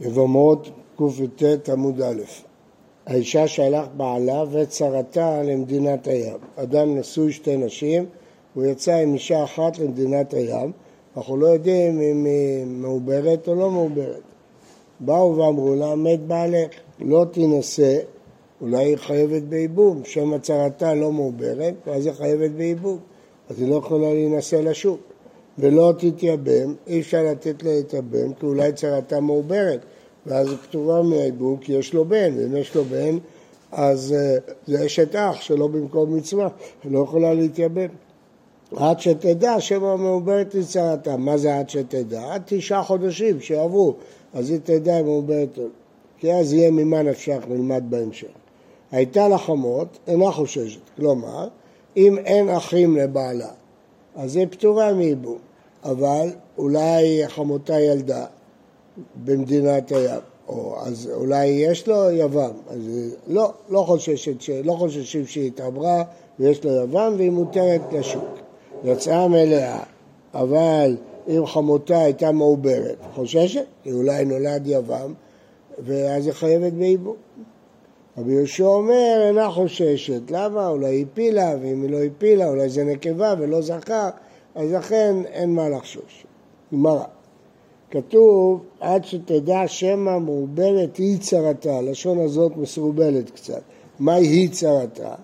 יבמות קי"ט עמוד א' האישה שהלך בעלה וצרתה למדינת הים. אדם נשוי שתי נשים, הוא יצא עם אישה אחת למדינת הים, אנחנו לא יודעים אם היא מעוברת או לא מעוברת. באו ואמרו לה, מת בעלך, לא תינשא, אולי היא חייבת בייבום, שם הצהרתה לא מעוברת, ואז היא חייבת בייבום, אז היא לא יכולה להינשא לשוק. ולא תתייבם, אי אפשר לתת לה להתייבם, כי אולי צרתה מעוברת, ואז היא פטורה מהייבום כי יש לו בן, ואם יש לו בן, אז uh, זה אשת אח שלא במקום מצווה, היא לא יכולה להתייבם. עד שתדע שמא מעוברת לצרתה. מה זה עד שתדע? עד תשעה חודשים שיעברו, אז היא תדע אם מעוברת או לא. כי אז יהיה ממה נפשך נלמד בהמשך. הייתה לה חמות, אינה חוששת. כלומר, אם אין אחים לבעלה, אז היא פטורה מייבום. אבל אולי חמותה ילדה במדינת הים, או אז אולי יש לו יבם, אז לא, לא, חוששת, לא חוששים שהיא התעברה ויש לו יבם והיא מותרת לשוק. יצאה מלאה, אבל אם חמותה הייתה מעוברת, חוששת? כי אולי נולד יבם ואז היא חייבת בייבום. רבי יהושע אומר, אינה חוששת. למה? אולי הפילה, ואם היא לא הפילה, אולי זה נקבה ולא זכר, אז לכן אין מה לחשוש. גמרא. כתוב, עד שתדע שמא מעוברת היא צרתה, הלשון הזאת מסורבלת קצת. מהי היא צרתה?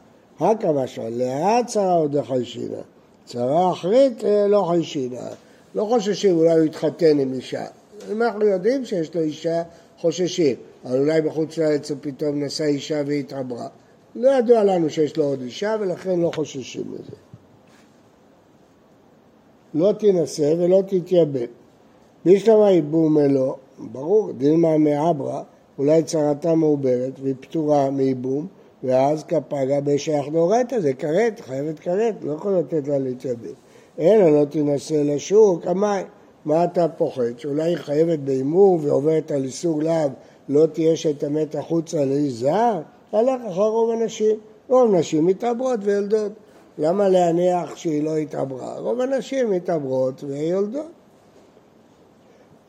הקא משמע, לאט צרה עוד חיישינה. צרה אחרית אה, לא חיישינה. לא חוששים, אולי הוא יתחתן עם אישה. אם אנחנו יודעים שיש לו אישה, חוששים. אבל אולי בחוץ לארץ הוא פתאום נשא אישה והתעברה. לא ידוע לנו שיש לו עוד אישה ולכן לא חוששים מזה. לא תינשא ולא תתייבם. בישלמה ייבום אלו, ברור, דילמה מעברה, אולי צרתה מעוברת והיא פטורה מייבום, ואז כפגה בשייך דאורייתא, זה כרת, חייבת כרת, לא יכול לתת לה להתייבם. אלא לא תינשא לשוק, המים. מה אתה פוחד? שאולי היא חייבת בהימור ועוברת על איסור להב, לא תהיה שתמת החוצה לאיש זר? הלך אחר רוב הנשים. רוב נשים מתעברות ויולדות. למה להניח שהיא לא התעברה? רוב הנשים מתעברות ויולדות.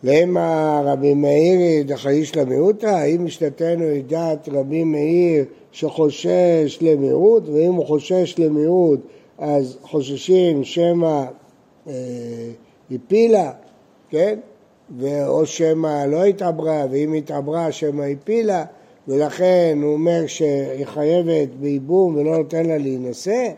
למה רבי מאיר דחאיש למיעוטה? האם משנתנו היא דעת רבי מאיר שחושש למיעוט, ואם הוא חושש למיעוט אז חוששים שמא אה, הפילה, כן? או שמא לא התעברה, ואם התעברה שמא הפילה, ולכן הוא אומר שהיא חייבת בייבום ולא נותן לה להינשא,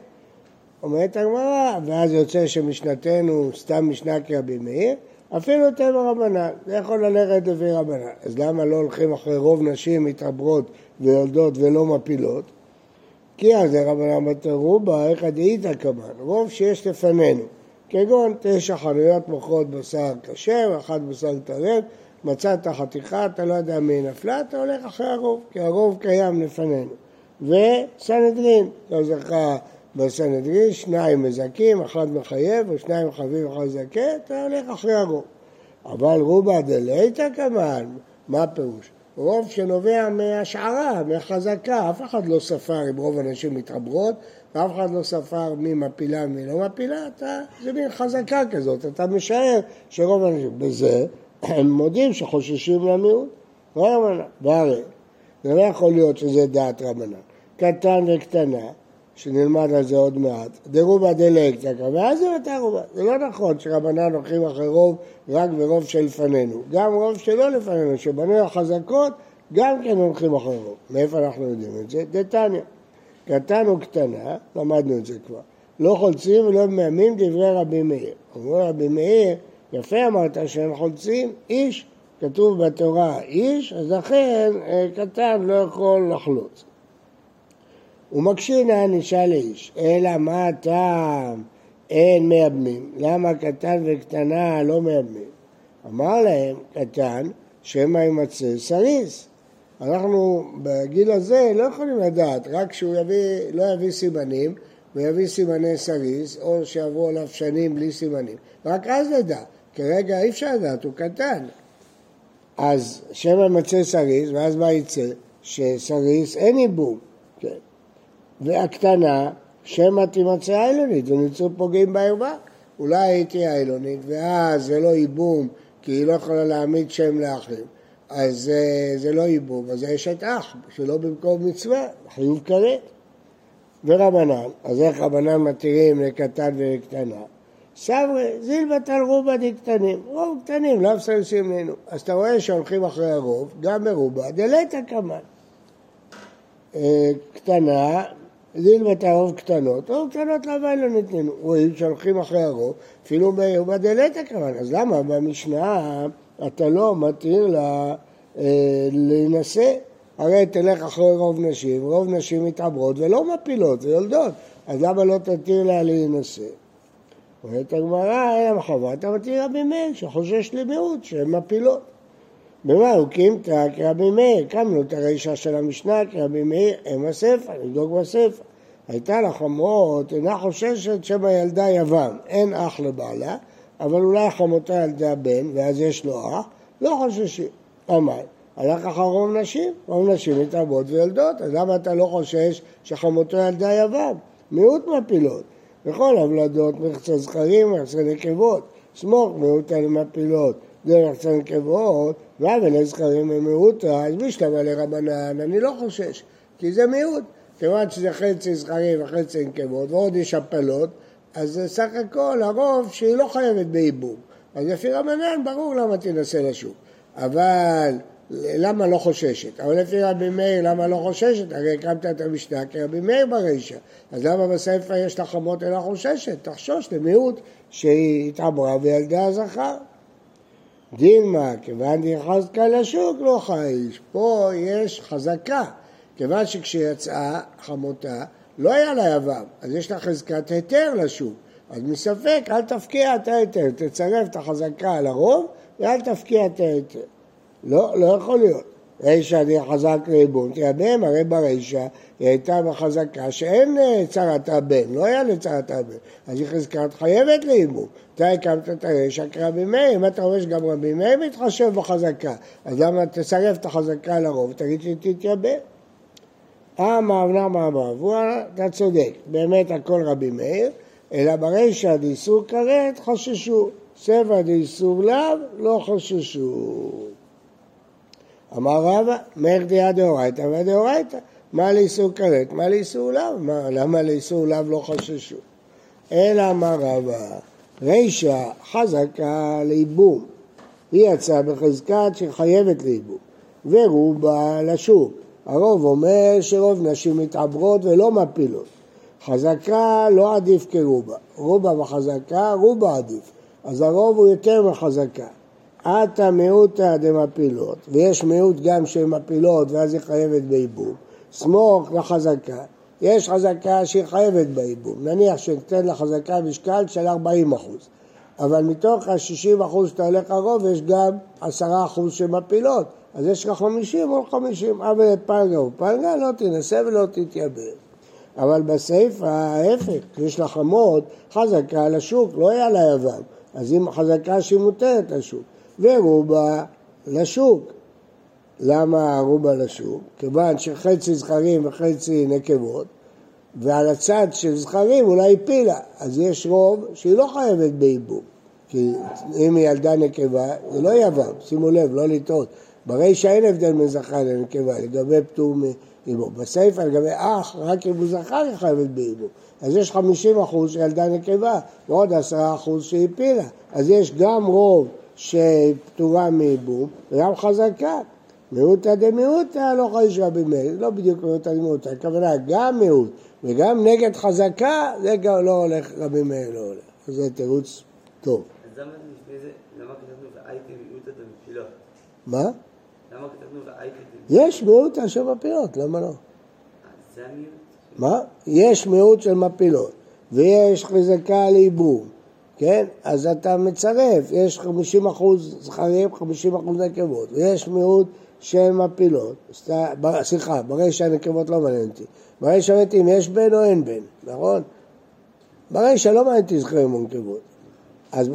אומרת הגמרא, ואז יוצא שמשנתנו סתם משנה כרבי מאיר, אפילו טבע רבנן, זה יכול ללכת לפי רבנן. אז למה לא הולכים אחרי רוב נשים מתעברות ויולדות ולא מפילות? כי אז רבנן בתרובה, איך הדאיתא כמן, רוב שיש לפנינו. כגון תשע חנויות מוכרות בשר כשר, אחת בשר טרף, מצאת חתיכה, אתה לא יודע מי נפלה, אתה הולך אחרי הרוב, כי הרוב קיים לפנינו. וסנהדרין, לא זכה בסנהדרין, שניים מזכים, אחד מחייב, או שניים חייבים ואחד זכה, אתה הולך אחרי הרוב. אבל רובה דלייתא כמובן, מה הפירוש? רוב שנובע מהשערה, מהחזקה, אף אחד לא ספר אם רוב הנשים מתעברות, ואף אחד לא ספר מי מפילה ומי לא מפילה, אתה, זה מין חזקה כזאת, אתה משער שרוב האנשים, בזה הם מודים שחוששים למיעוט, והרי זה לא יכול להיות שזה דעת רבנן, קטן וקטנה, שנלמד על זה עוד מעט, דרובה דלקטקה, ואז זה יותר רובה. זה לא נכון שרבנן הולכים אחרי רוב רק ברוב שלפנינו. גם רוב שלא לפנינו, שבנו החזקות, גם כן הולכים אחרי רוב. מאיפה אנחנו יודעים את זה? דתניא. קטן או קטנה, למדנו את זה כבר. לא חולצים ולא מאמים דברי רבי מאיר. אומר רבי מאיר, יפה אמרת שהם חולצים איש, כתוב בתורה איש, אז לכן אה, קטן לא יכול לחלוץ. ומקשין הענישה לאיש, אלא מה הטעם? אין מייבמים. למה קטן וקטנה לא מייבמים? אמר להם, קטן, שמא יימצא סריס. אנחנו בגיל הזה לא יכולים לדעת, רק שהוא יביא, לא יביא סימנים ויביא סימני סריס, או שיעברו עליו שנים בלי סימנים. רק אז נדע. כרגע אי אפשר לדעת, הוא קטן. אז שמא יימצא סריס, ואז מה יצא? שסריס אין איבום. והקטנה, שמא תימצא איילונית ונמצאו פוגעים בערווה. אולי היא תהיה איילונית, ואז זה לא ייבום, כי היא לא יכולה להעמיד שם לאחים. אז אה, זה לא ייבום, אז זה אשת אח, שלא במקום מצווה, חיוב כרת. ורבנן, אז איך רבנן מתירים לקטן ולקטנה? סברי, זילבת על רובה דקטנים, רוב קטנים, לא מסלסים לנו. אז אתה רואה שהולכים אחרי הרוב, גם מרובה, דלתא קמן. אה, קטנה, זילבת הרוב קטנות, רוב קטנות למה לא נתנו? רואים שהולכים אחרי הרוב, אפילו מרובה דלתא קמן. אז למה במשנה אתה לא מתיר לה אה, להינשא? הרי תלך אחרי רוב נשים, רוב נשים מתעברות ולא מפילות, זה יולדות, אז למה לא תתיר לה להינשא? אומרת הגמרא, אין המחווה, אתה מתיר רבי מאיר שחושש למיעוט שהן מפילות. במה הוא קימתא כרבי מאיר? קמנו את הרישה של המשנה כרבי מאיר, הם הספר, נבדוק בספר. הייתה לה חמות, אינה חוששת שמא ילדה יבם, אין אח לבעלה, אבל אולי חמותה ילדה בן, ואז יש לו אח, לא חוששים. אמר, הלך אחר רוב נשים, רוב נשים מתאבות ויולדות, אז למה אתה לא חושש שחמותו ילדה יבם? מיעוט מפילות. בכל הוולדות מחצה זכרים, מחצה נקבות, סמוך מיעוטה למפילות, דרך נקבות, ואבל לזכרים ומיעוטה, אז בשלמה לרבנן, אני לא חושש, כי זה מיעוט. כיוון שזה חצי זכרים וחצי נקבות, ועוד יש הפלות, אז סך הכל הרוב שהיא לא חייבת בייבום. אז לפי רבנן ברור למה תנסה לשוק. אבל למה לא חוששת? אבל לפי רבי מאיר, למה לא חוששת? הרי הקמת את המשנה כרבי מאיר ברישא. אז למה בספר יש לה חמות אלא חוששת? תחשוש למיעוט שהיא התעברה וילדה זכר. דילמה, כיוון דחזקה לשוק לא חייש. פה יש חזקה. כיוון שכשיצאה חמותה, לא היה לה יבם, אז יש לה חזקת היתר לשוק. אז מספק, אל תפקיע את ההיתר, תצרף את החזקה על הרוב ואל תפקיע את ההיתר. לא, לא יכול להיות. רישא די חזק לעיבון, כי הבן הרי ברישא היא הייתה בחזקה שאין אה, צרת הבן, לא היה לצרת הבן, אז היא חזקת חייבת לעיבון. אתה הקמת את הרישא כרבי מאיר, אם אתה רואה שגם רבי מאיר מתחשב בחזקה, אז למה תצרף את החזקה לרוב, תגיד שהיא תתייבא. אמר אמנם אמר, אתה צודק, באמת הכל רבי מאיר, אלא ברישא דאיסור כרת חששו, סבע דאיסור לאו לא חששו. אמר רבא, מידי הא דאורייתא והא דאורייתא, מה לאיסור כרת, מה לאיסור לאו, למה לאיסור לאו לא חששו? אלא אמר רבא, רישא חזקה לייבום, היא יצאה בחזקת שחייבת לייבום, ורובה לשוק. הרוב אומר שרוב נשים מתעברות ולא מפילות. חזקה לא עדיף כרובה, רובה וחזקה, רובה עדיף. אז הרוב הוא יותר מחזקה. עתה מיעוטה דמפילות, ויש מיעוט גם של מפילות ואז היא חייבת בייבום, סמוך לחזקה, יש חזקה שהיא חייבת בייבום, נניח שניתן לחזקה משקל של 40 אחוז, אבל מתוך ה-60 אחוז שאתה הולך הרוב יש גם 10 אחוז של מפילות, אז יש לך 50 או 50, אבל פלגה ופלגה לא תנסה ולא תתייבא. אבל בסעיף ההפך, יש לך חמות חזקה על השוק, לא היה לה יבם, אז אם חזקה שהיא מותרת לשוק. ורובה לשוק. למה רובה לשוק? כיוון שחצי זכרים וחצי נקבות, ועל הצד של זכרים אולי הפילה, אז יש רוב שהיא לא חייבת בייבום. כי אם היא ילדה נקבה, זה לא יבם, שימו לב, לא לטעות. ברישא אין הבדל בין זכר לנקבה, לגבי פטור מייבום. בסיפא לגבי אח, רק אם הוא זכר היא חייבת בייבום. אז יש 50 אחוז שילדה נקבה, ועוד 10 אחוז שהפילה. אז יש גם רוב שפטורה מייבום, וגם חזקה. מיעוטא דמיעוטא לא חייש רבי מאיר, לא בדיוק מיעוטא דמיעוטא, הכוונה גם מיעוט וגם נגד חזקה, זה גם לא הולך, רבי מאיר לא הולך. זה תירוץ טוב. אז למה לפני זה, למה כתבנו והייתם מיעוטא דמפילות? מה? יש מיעוט של מפילות, למה לא? מה? יש מיעוט של מפילות, ויש חזקה לייבום, כן? אז אתה מצרף, יש 50 אחוז זכרים, 50 אחוז נקבות, ויש מיעוט של מפילות. סליחה, ברישא נקבות לא מעניין אותי. ברישא מעניין אם יש בן או אין בן, נכון? ברישא לא מעניין אותי זכרים ונקבות. אז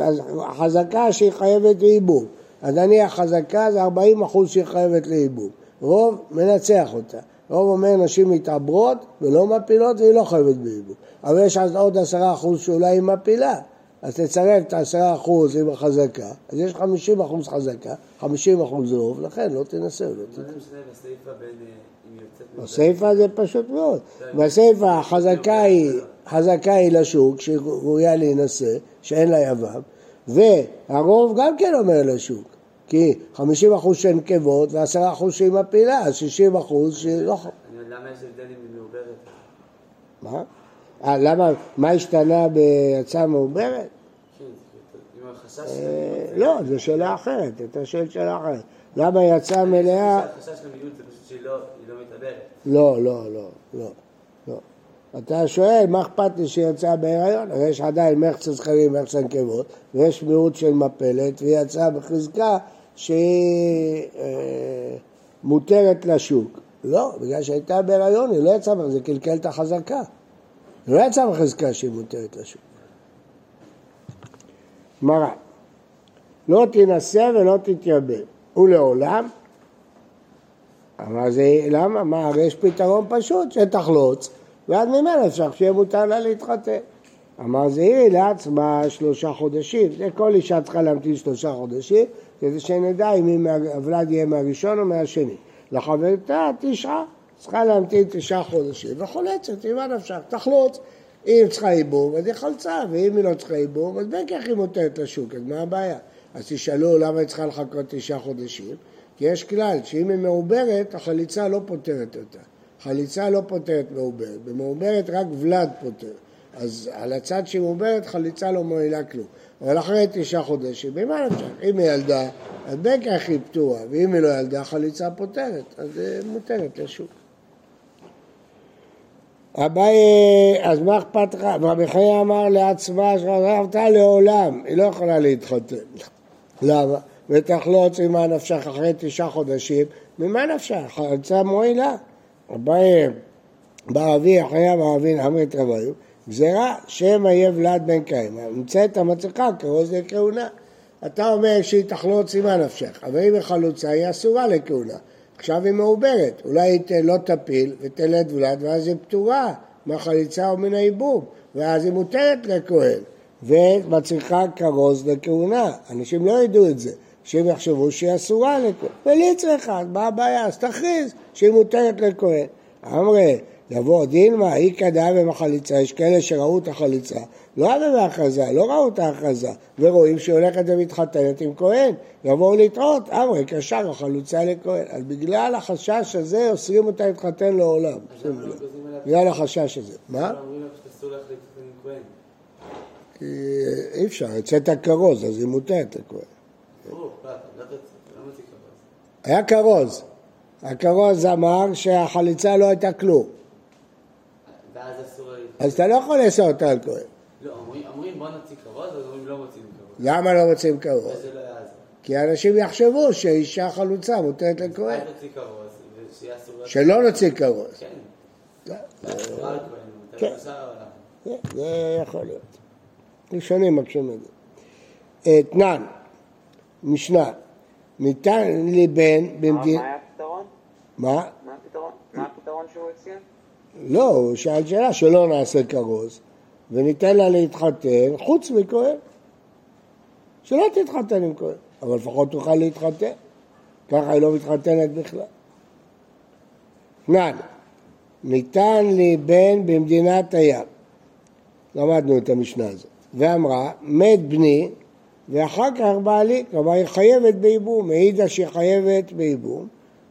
חזקה שהיא חייבת לייבום. אז נניח חזקה זה 40 אחוז שהיא חייבת לייבום. רוב מנצח אותה. רוב אומר נשים מתעברות ולא מפילות והיא לא חייבת בייבום. אבל יש עוד עשרה אחוז שאולי היא מפילה. אז תצרף את העשרה אחוז עם החזקה, אז יש חמישים אחוז חזקה, חמישים אחוז רוב, לכן לא תנסה. לא זה בסיפה בין אה, זה פשוט מאוד. בסיפה החזקה היא, חזקה היא לשוק, שראויה להינשא, שאין לה יבם, והרוב גם כן אומר לשוק. כי 50 אחוז שהן נקבות ו-10 אחוז שהיא מפילה, אז 60 אחוז שהיא לא... למה יש הבדל אם היא מעוברת? מה? אה, למה, מה השתנה בהצעה מעוברת? כן, אה. לא, זו שאלה אחרת, אתה שואל שאלה אחרת. למה יצאה מלאה? החשש למיעוט זה פשוט שהיא לא לא מתעברת. לא, לא, לא, לא, לא. אתה שואל, מה אכפת לי שהיא יצאה בהיריון? הרי יש עדיין מחצה זכרים ומחצה נקבות, ויש מיעוט של מפלת, והיא יצאה בחזקה שהיא אה, מותרת לשוק. לא, בגלל שהייתה בהיריון, היא לא יצאה, בחזקה, זה קלקל את החזקה. היא לא יצאה בחזקה שהיא מותרת לשוק. מראה, לא תינשא ולא תתייבם, ולעולם אבל זה, למה? מה, הרי יש פתרון פשוט, שתחלוץ, ואז ממילא אפשר שיהיה מותר לה להתחתן. אמר זהירי לעצמה שלושה חודשים, זה כל אישה צריכה להמתין שלושה חודשים, כדי שנדע אם הוולד יהיה מהראשון או מהשני. לחברתה תשעה, צריכה להמתין תשעה חודשים, וחולצת, ממה נפשך? תחלוץ. אם צריכה ייבום, אז היא חלצה, ואם היא לא צריכה ייבום, אז בין כך היא מותרת לשוק, אז מה הבעיה? אז תשאלו למה היא צריכה לחכות תשעה חודשים? כי יש כלל שאם היא מעוברת, החליצה לא פותרת אותה. חליצה לא פותרת מעוברת, במעוברת רק ולד פותר. אז על הצד שהיא מעוברת, חליצה לא מועילה כלום. אבל אחרי תשעה חודשים, במה נפשך? אם היא ילדה, אז בין כך היא פתורה, ואם היא לא ילדה, חליצה פותרת, אז זה מותרת לשוק. אביי, אז מה אכפת לך? רבי חייא אמר לעצמה, שעזבת לעולם, היא לא יכולה להתחתן. למה? ותחלוץ ממה נפשך אחרי תשעה חודשים, ממה נפשך? חלצה מועילה. אביי, בערבי אחרי בערבין אמרת רביו, גזירה שמא יהיה ולד בן קיימא, נמצאת המצליחה כרוז לכהונה. אתה אומר שהיא תחלוץ ממה נפשך, אבל אם היא חלוצה היא אסורה לכהונה. עכשיו היא מעוברת, אולי היא לא תפיל ותלד ולד ואז היא פטורה מהחליצה או מן הייבום, ואז היא מותרת לכהן, ומצליחה כרוז לכהונה. אנשים לא ידעו את זה, שהם יחשבו שהיא אסורה לכהן. ולי צריכה, מה הבעיה? אז תכריז שהיא מותרת לכהן. אמרי, יבוא דילמה, אי כדאי במחליצה, יש כאלה שראו את החליצה, לא היה בהכרזה, לא ראו את ההכרזה, ורואים שהיא הולכת ומתחתנת עם כהן, יבואו לטעות, אמרי, קשר החלוצה לכהן. אז בגלל החשש הזה אוסרים אותה להתחתן לעולם. בגלל החשש הזה. מה? אי אפשר, יצאת כרוז, אז היא מותרת לכהן. לא. היה כרוז. הכרוז אמר שהחליצה לא הייתה כלום. אז אתה לא יכול לאסור אותה על כהן. לא, אומרים- בוא נוציא כבוד, אז אומרים לא מוציאים כבוד. למה לא מוצאים כרוז? וזה לא. כי אנשים יחשבו שאישה חלוצה מותרת לכהן. כבוד. שלא נוציא כרוז. כן. לא, כן. לא שאר העולם. זה- זה יכול להיות. ראשונים מקשים את זה. אה, תנן, משנה, ניתן לי בן מה במדינה... היה הפתרון? מה? מה הפתרון? מה הפתרון שהוא הציע? לא, הוא שאל שאלה שלא נעשה כרוז, וניתן לה להתחתן חוץ מכהן. שלא תתחתן עם כהן, אבל לפחות תוכל להתחתן. ככה היא לא מתחתנת בכלל. תנן, ניתן לי בן במדינת הים. למדנו את המשנה הזאת. ואמרה, מת בני, ואחר כך בעלי, כלומר היא חייבת בייבום, העידה שהיא חייבת בייבום,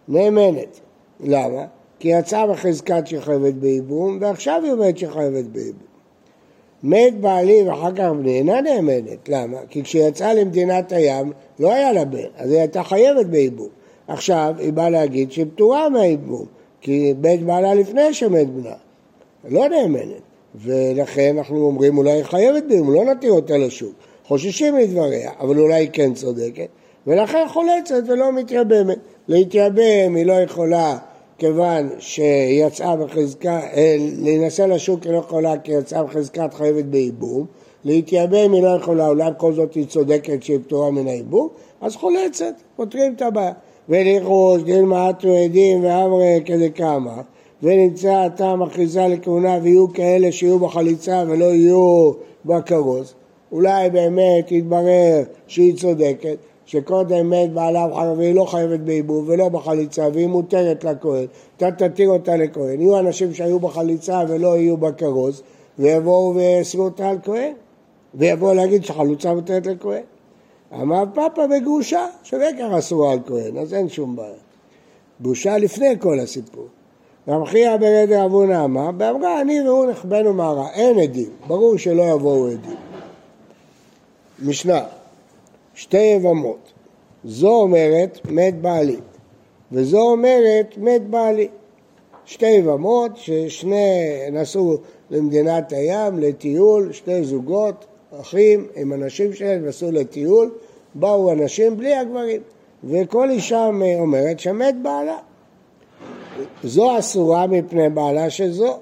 נאמנת. למה? כי יצאה בחזקת שהיא חייבת בייבום, ועכשיו היא אומרת שהיא חייבת בייבום. מת בעלי ואחר כך בני אינה נאמנת, למה? כי כשיצאה למדינת הים לא היה לה בן, אז היא הייתה חייבת בייבום. עכשיו היא באה להגיד שהיא פטורה מהייבום, כי בית בעלה לפני שמת בנה, לא נאמנת. ולכן אנחנו אומרים אולי היא חייבת בייבום, לא נתיר אותה לשוק. חוששים מדבריה, אבל אולי היא כן צודקת, ולכן חולצת ולא מתייבמת. להתייבם היא לא יכולה כיוון שהיא יצאה בחזקה, אה, להינשא לשוק היא לא יכולה כי יצאה בחזקת חייבת בייבום, להתייבם היא לא יכולה, אולי בכל זאת היא צודקת שהיא פטורה מן הייבום, אז חולצת, פותרים את הבעיה. ולחוש דילמה אתו עדים ואמרי כדקאמר, ונמצא הטעם אחיזה לכהונה ויהיו כאלה שיהיו בחליצה ולא יהיו בכרוז. אולי באמת יתברר שהיא צודקת, שקודם מת בעלה וחייב והיא לא חייבת בעיבוב ולא בחליצה והיא מותרת לכהן, אתה תתיר אותה לכהן. יהיו אנשים שהיו בחליצה ולא יהיו בכרוז ויבואו ויאסרו אותה על כהן ויבואו להגיד שחלוצה מותרת לכהן. אמר פאפה בגרושה, שווה ככה אסורה על כהן, אז אין שום בעיה. גרושה לפני כל הסיפור. רב חייא ברד רבונה אמר, ואמרה אני והוא נחבאנו מהרע, אין עדים, ברור שלא יבואו עדים. משנה, שתי יבמות, זו אומרת מת בעלי, וזו אומרת מת בעלי. שתי יבמות ששני נסעו למדינת הים לטיול, שתי זוגות, אחים עם הנשים שלהם נסעו לטיול, באו אנשים בלי הגברים, וכל אישה אומרת שמת בעלה. זו אסורה מפני בעלה של זו,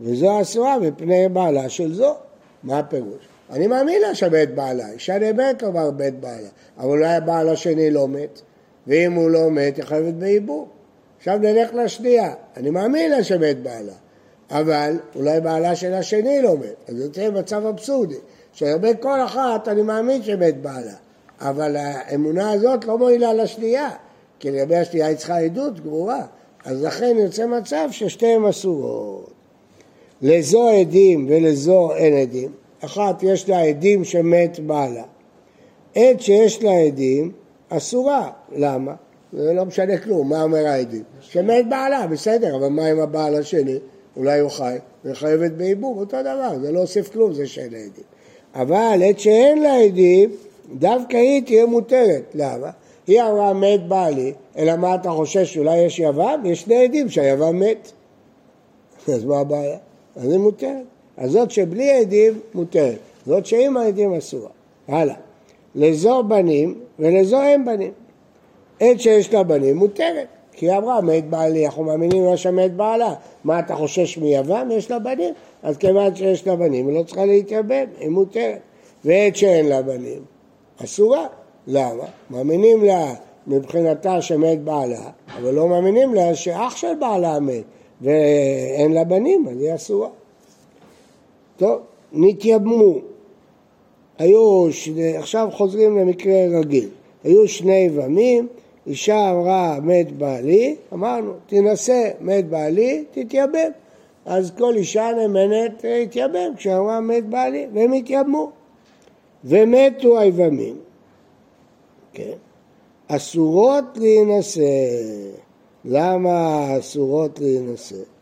וזו אסורה מפני בעלה של זו. מה הפירוש? אני מאמין לה שמת בעלה, אישה נאמת לומר מת בעלה, אבל אולי הבעל השני לא מת, ואם הוא לא מת, היא חייבת בעיבור. עכשיו נלך לשנייה, אני מאמין לה שמת בעלה, אבל אולי בעלה של השני לא מת, אז יוצא מצב אבסורדי, שלגבי כל אחת אני מאמין שמת בעלה, אבל האמונה הזאת לא מועילה לשנייה, כי לגבי השנייה היא צריכה עדות גמורה, אז לכן יוצא מצב ששתיהן אסורות. לזו עדים ולזו אין עדים. אחת יש לה עדים שמת בעלה. עת שיש לה עדים אסורה. למה? זה לא משנה כלום, מה אומר העדים? שמת בעלה, בסדר, אבל מה עם הבעל השני? אולי הוא חי, וחייבת בעיבור, אותו דבר, זה לא אוסף כלום, זה שאין לה עדים. אבל עת שאין לה עדים, דווקא היא תהיה מותרת. למה? היא אמרה מת בעלי, אלא מה אתה חושש, אולי יש יבם? יש שני עדים שהיבם מת. אז מה הבעיה? אז היא מותרת. אז זאת שבלי עדים מותרת, זאת שעם העדים אסורה. הלאה. לזו בנים ולזו אין בנים. עת שיש לה בנים מותרת. כי היא אמרה, מת בעלי, אנחנו מאמינים לה שמת בעלה. מה אתה חושש מיוון? יש לה בנים. אז כיוון שיש לה בנים, היא לא צריכה להתייבם, היא מותרת. ועת שאין לה בנים, אסורה. למה? מאמינים לה מבחינתה שמת בעלה, אבל לא מאמינים לה שאח של בעלה מת, ואין לה בנים, אז היא אסורה. טוב, נתייבמו. היו, שני, עכשיו חוזרים למקרה רגיל. היו שני יבמים, אישה אמרה מת בעלי, אמרנו תנסה מת בעלי, תתייבם. אז כל אישה נאמנת להתייבם כשאמרה מת בעלי, והם התייבמו. ומתו היבמים. כן? אסורות להינשא. למה אסורות להינשא?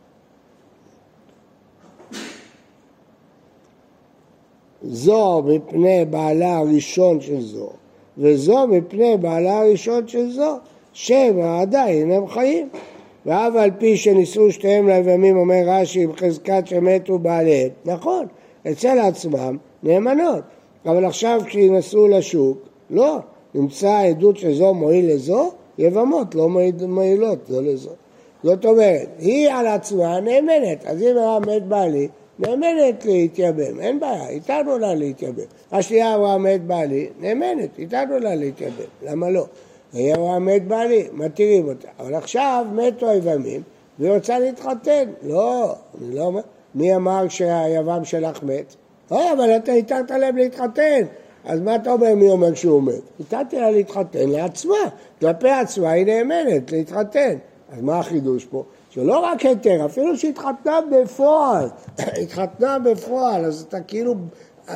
זו מפני בעלה הראשון של זו, וזו מפני בעלה הראשון של זו, שמא עדיין הם חיים. ואף על פי שנישאו שתיהם ליבמים, אומר רש"י, בחזקת שמתו בעליהם, נכון, אצל עצמם נאמנות, אבל עכשיו כשינסו לשוק, לא, נמצא עדות שזו מועיל לזו, יבמות לא מועילות זו לזו. זאת אומרת, היא על עצמה נאמנת, אז אם היה מת בעלי, נאמנת להתייבם, אין בעיה, איתנו לה להתייבם. השנייה אמרה מת בעלי, נאמנת, איתנו לה להתייבם, למה לא? היא אמרה מת בעלי, מתירים אותה. אבל עכשיו מתו היבמים והיא רוצה להתחתן. לא, אני לא אומר, מי אמר שהיבם שלך מת? אה, אבל אתה התרת להם להתחתן. אז מה אתה אומר מי אומר שהוא מת? נתתי לה להתחתן לעצמה, כלפי עצמה היא נאמנת להתחתן. אז מה החידוש פה? שלא רק היתר, אפילו שהתחתנה בפועל, התחתנה בפועל, אז אתה כאילו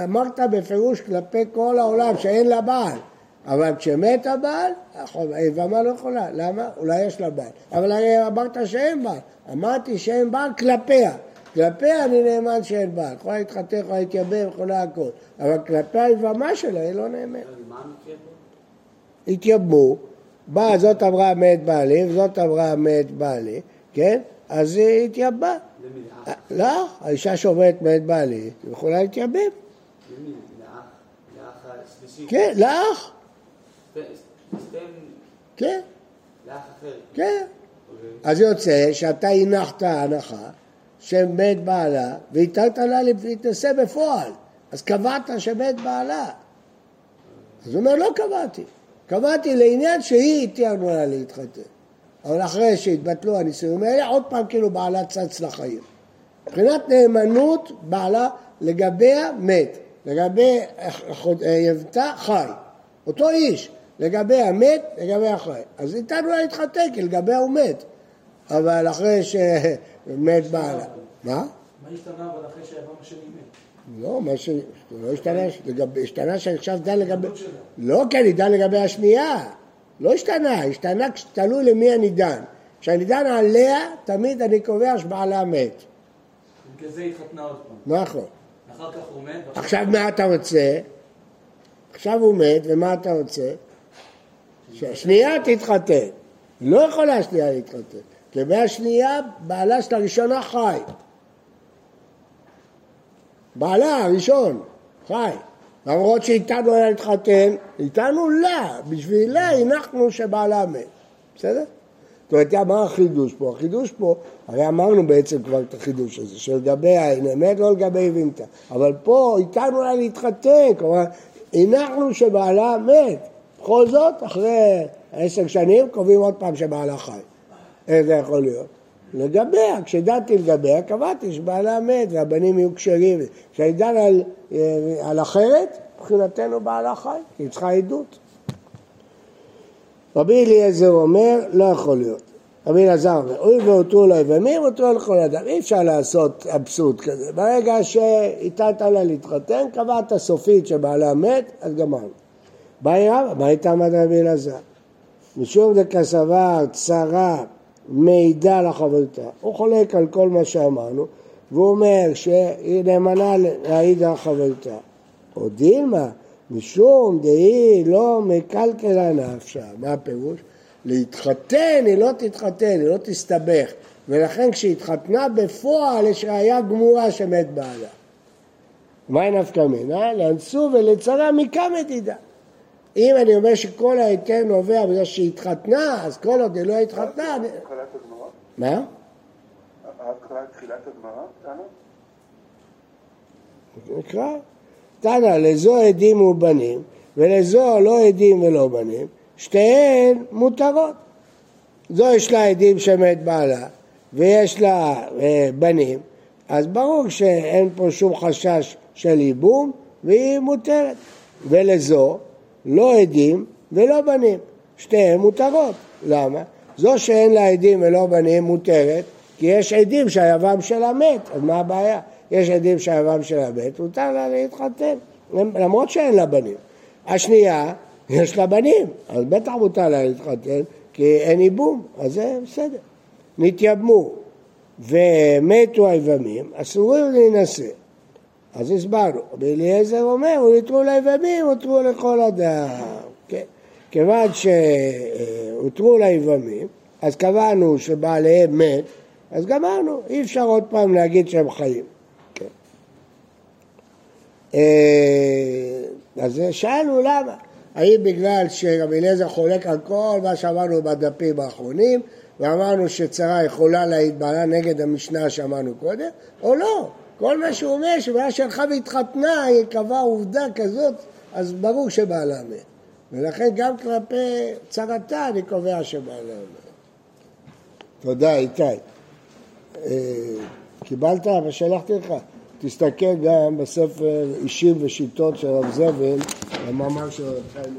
אמרת בפירוש כלפי כל העולם שאין לה בעל. אבל כשמת הבעל, היבמה לא יכולה. למה? אולי יש לה בעל. אבל הרי אמרת שאין בעל. אמרתי שאין בעל כלפיה. כלפיה אני נאמן שאין בעל. יכולה להתחתן, יכולה להתייבם, יכולה הכל. אבל כלפי היבמה שלה היא לא נאמנת. התייבמו, באה זאת אמרה מת בעלי וזאת אמרה מת בעלי, כן? אז היא התייבמה. לא, האישה שאומרת מת בעלי, היא יכולה להתייבם. כן, לאח, כן, אחר. כן. אוקיי. אז יוצא שאתה הנחת הנחה שמת בעלה והטלת לה להתנשא בפועל, אז קבעת שמת בעלה. אז הוא אומר, לא קבעתי. קבעתי לעניין שהיא התירנו לה להתחתן. אבל אחרי שהתבטלו הנישואים האלה, עוד פעם כאילו בעלה צץ לחיים. מבחינת נאמנות, בעלה לגביה מת. לגבי יבטה חי, אותו איש, לגבי המת, לגבי החי. אז ניתן אולי להתחתן, כי לגבי הוא מת, אבל אחרי שמת בעלה. מה? מה השתנה אבל אחרי שהאדם השני מת? לא, מה ש... לא השתנה, לגבי- השתנה שאני עכשיו דן לגבי... לא, כי אני דן לגבי השנייה. לא השתנה, השתנה תלוי למי אני דן. כשאני דן עליה, תמיד אני קובע שבעלה מת. בגלל זה התחתנה עוד פעם. נכון. אחר כך הוא מת, עכשיו מה אתה רוצה? עכשיו הוא מת, ומה אתה רוצה? שהשנייה תתחתן. לא יכולה השנייה להתחתן. כי מהשנייה בעלה של הראשונה חי. בעלה הראשון חי. למרות שאיתנו היה להתחתן, איתנו לה, בשבילה הנחנו שבעלה מת. בסדר? זאת אומרת, מה החידוש פה? החידוש פה, הרי אמרנו בעצם כבר את החידוש הזה, שלגבי העין אמת, לא לגבי וימתא. אבל פה איתנו היה להתחתן, כלומר, הנחנו שבעלה מת. בכל זאת, אחרי עשר שנים, קובעים עוד פעם שבעלה חי. איך זה יכול להיות? לגביה, כשדנתי לגביה, קבעתי שבעלה מת והבנים יהיו כשרים. כשאני דן על, אה, על אחרת, מבחינתנו בעלה חי, כי היא צריכה עדות. רבי אליעזר אומר, לא יכול להיות. רבי אלעזר אומר, הואיל והותרו לו יבמים, הותרו לכל אדם. אי אפשר לעשות אבסורד כזה. ברגע שהטלת לה להתחתן, קבעת סופית שבעלה מת, אז גמרנו. באי רבא, מה עמד רבי אלעזר? משום דקסבר צרה מעידה לחברתה. הוא חולק על כל מה שאמרנו, והוא אומר שהיא נאמנה להעיד על חברתה. או דילמה, משום דהי לא מקלקלה נפשה. מה הפירוש? להתחתן היא לא תתחתן, היא לא תסתבך. ולכן כשהתחתנה בפועל יש ראייה גמורה שמת בעלה. מהי נפקא מינה? לאנסו ולצרה מכמה תדע. אם אני אומר שכל ההיתר נובע בגלל שהיא התחתנה, אז כל עוד היא לא התחתנה... הגמרא? מה? ההתחלה תחילת הגמרא? טענה? נקרא. תנא, לזו עדים ובנים, ולזו לא עדים ולא בנים, שתיהן מותרות. זו יש לה עדים שמת בעלה, ויש לה אה, בנים, אז ברור שאין פה שום חשש של ייבום, והיא מותרת. ולזו לא עדים ולא בנים, שתיהן מותרות. למה? זו שאין לה עדים ולא בנים מותרת, כי יש עדים שהיבם שלה מת, אז מה הבעיה? יש עדים שהיבם שלה מת, מותר לה להתחתן, למרות שאין לה בנים. השנייה, יש לה בנים, אז בטח מותר לה להתחתן, כי אין ייבום, אז זה בסדר. נתייבמו ומתו היבמים, אסורים להינשא. אז הסברנו, רבי אליעזר אומר, הותרו ליבמים, הותרו לכל אדם. כן. כיוון שהותרו ליבמים, אז קבענו שבעליהם מת, אז גמרנו, אי אפשר עוד פעם להגיד שהם חיים. כן. אה, אז שאלנו למה. האם בגלל שרבי אליעזר חולק על כל מה שאמרנו בדפים האחרונים, ואמרנו שצרה יכולה בעלה נגד המשנה שאמרנו קודם, או לא. כל מה שהוא אומר, שבעיה שהלכה והתחתנה, היא קבעה עובדה כזאת, אז ברור שבעלה מת. ולכן גם כלפי צרתה אני קובע שבעלה מת. תודה, איתי. אה, קיבלת? אבל שלחתי לך. תסתכל גם בספר אישים ושיטות של רב זבל, במאמר של חיים.